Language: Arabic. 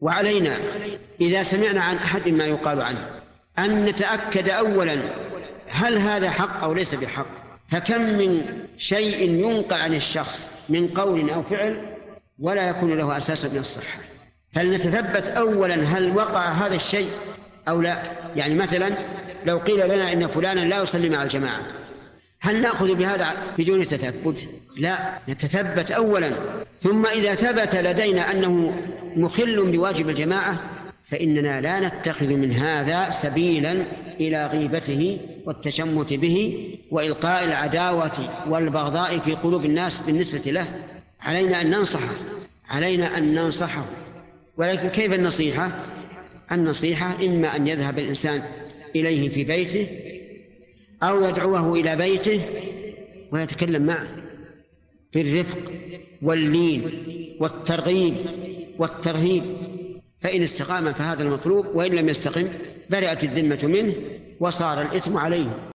وعلينا إذا سمعنا عن أحد ما يقال عنه أن نتأكد أولا هل هذا حق أو ليس بحق. فكم من شيء ينقل عن الشخص من قول أو فعل ولا يكون له أساس من الصحة. فلنتثبت أولا هل وقع هذا الشيء أو لا؟ يعني مثلا لو قيل لنا إن فلانا لا يصلي مع الجماعة هل نأخذ بهذا بدون تثبت؟ لا نتثبت أولا ثم إذا ثبت لدينا أنه مخل بواجب الجماعة فإننا لا نتخذ من هذا سبيلا إلى غيبته والتشمت به وإلقاء العداوة والبغضاء في قلوب الناس بالنسبة له. علينا أن ننصحه علينا أن ننصحه. ولكن كيف النصيحة؟ النصيحة إما أن يذهب الإنسان إليه في بيته أو يدعوه إلى بيته ويتكلم معه بالرفق. واللين والترغيب والترهيب. فإن استقام فهذا المطلوب وإن لم يستقم برئت الذمة منه وصار الإثم عليه.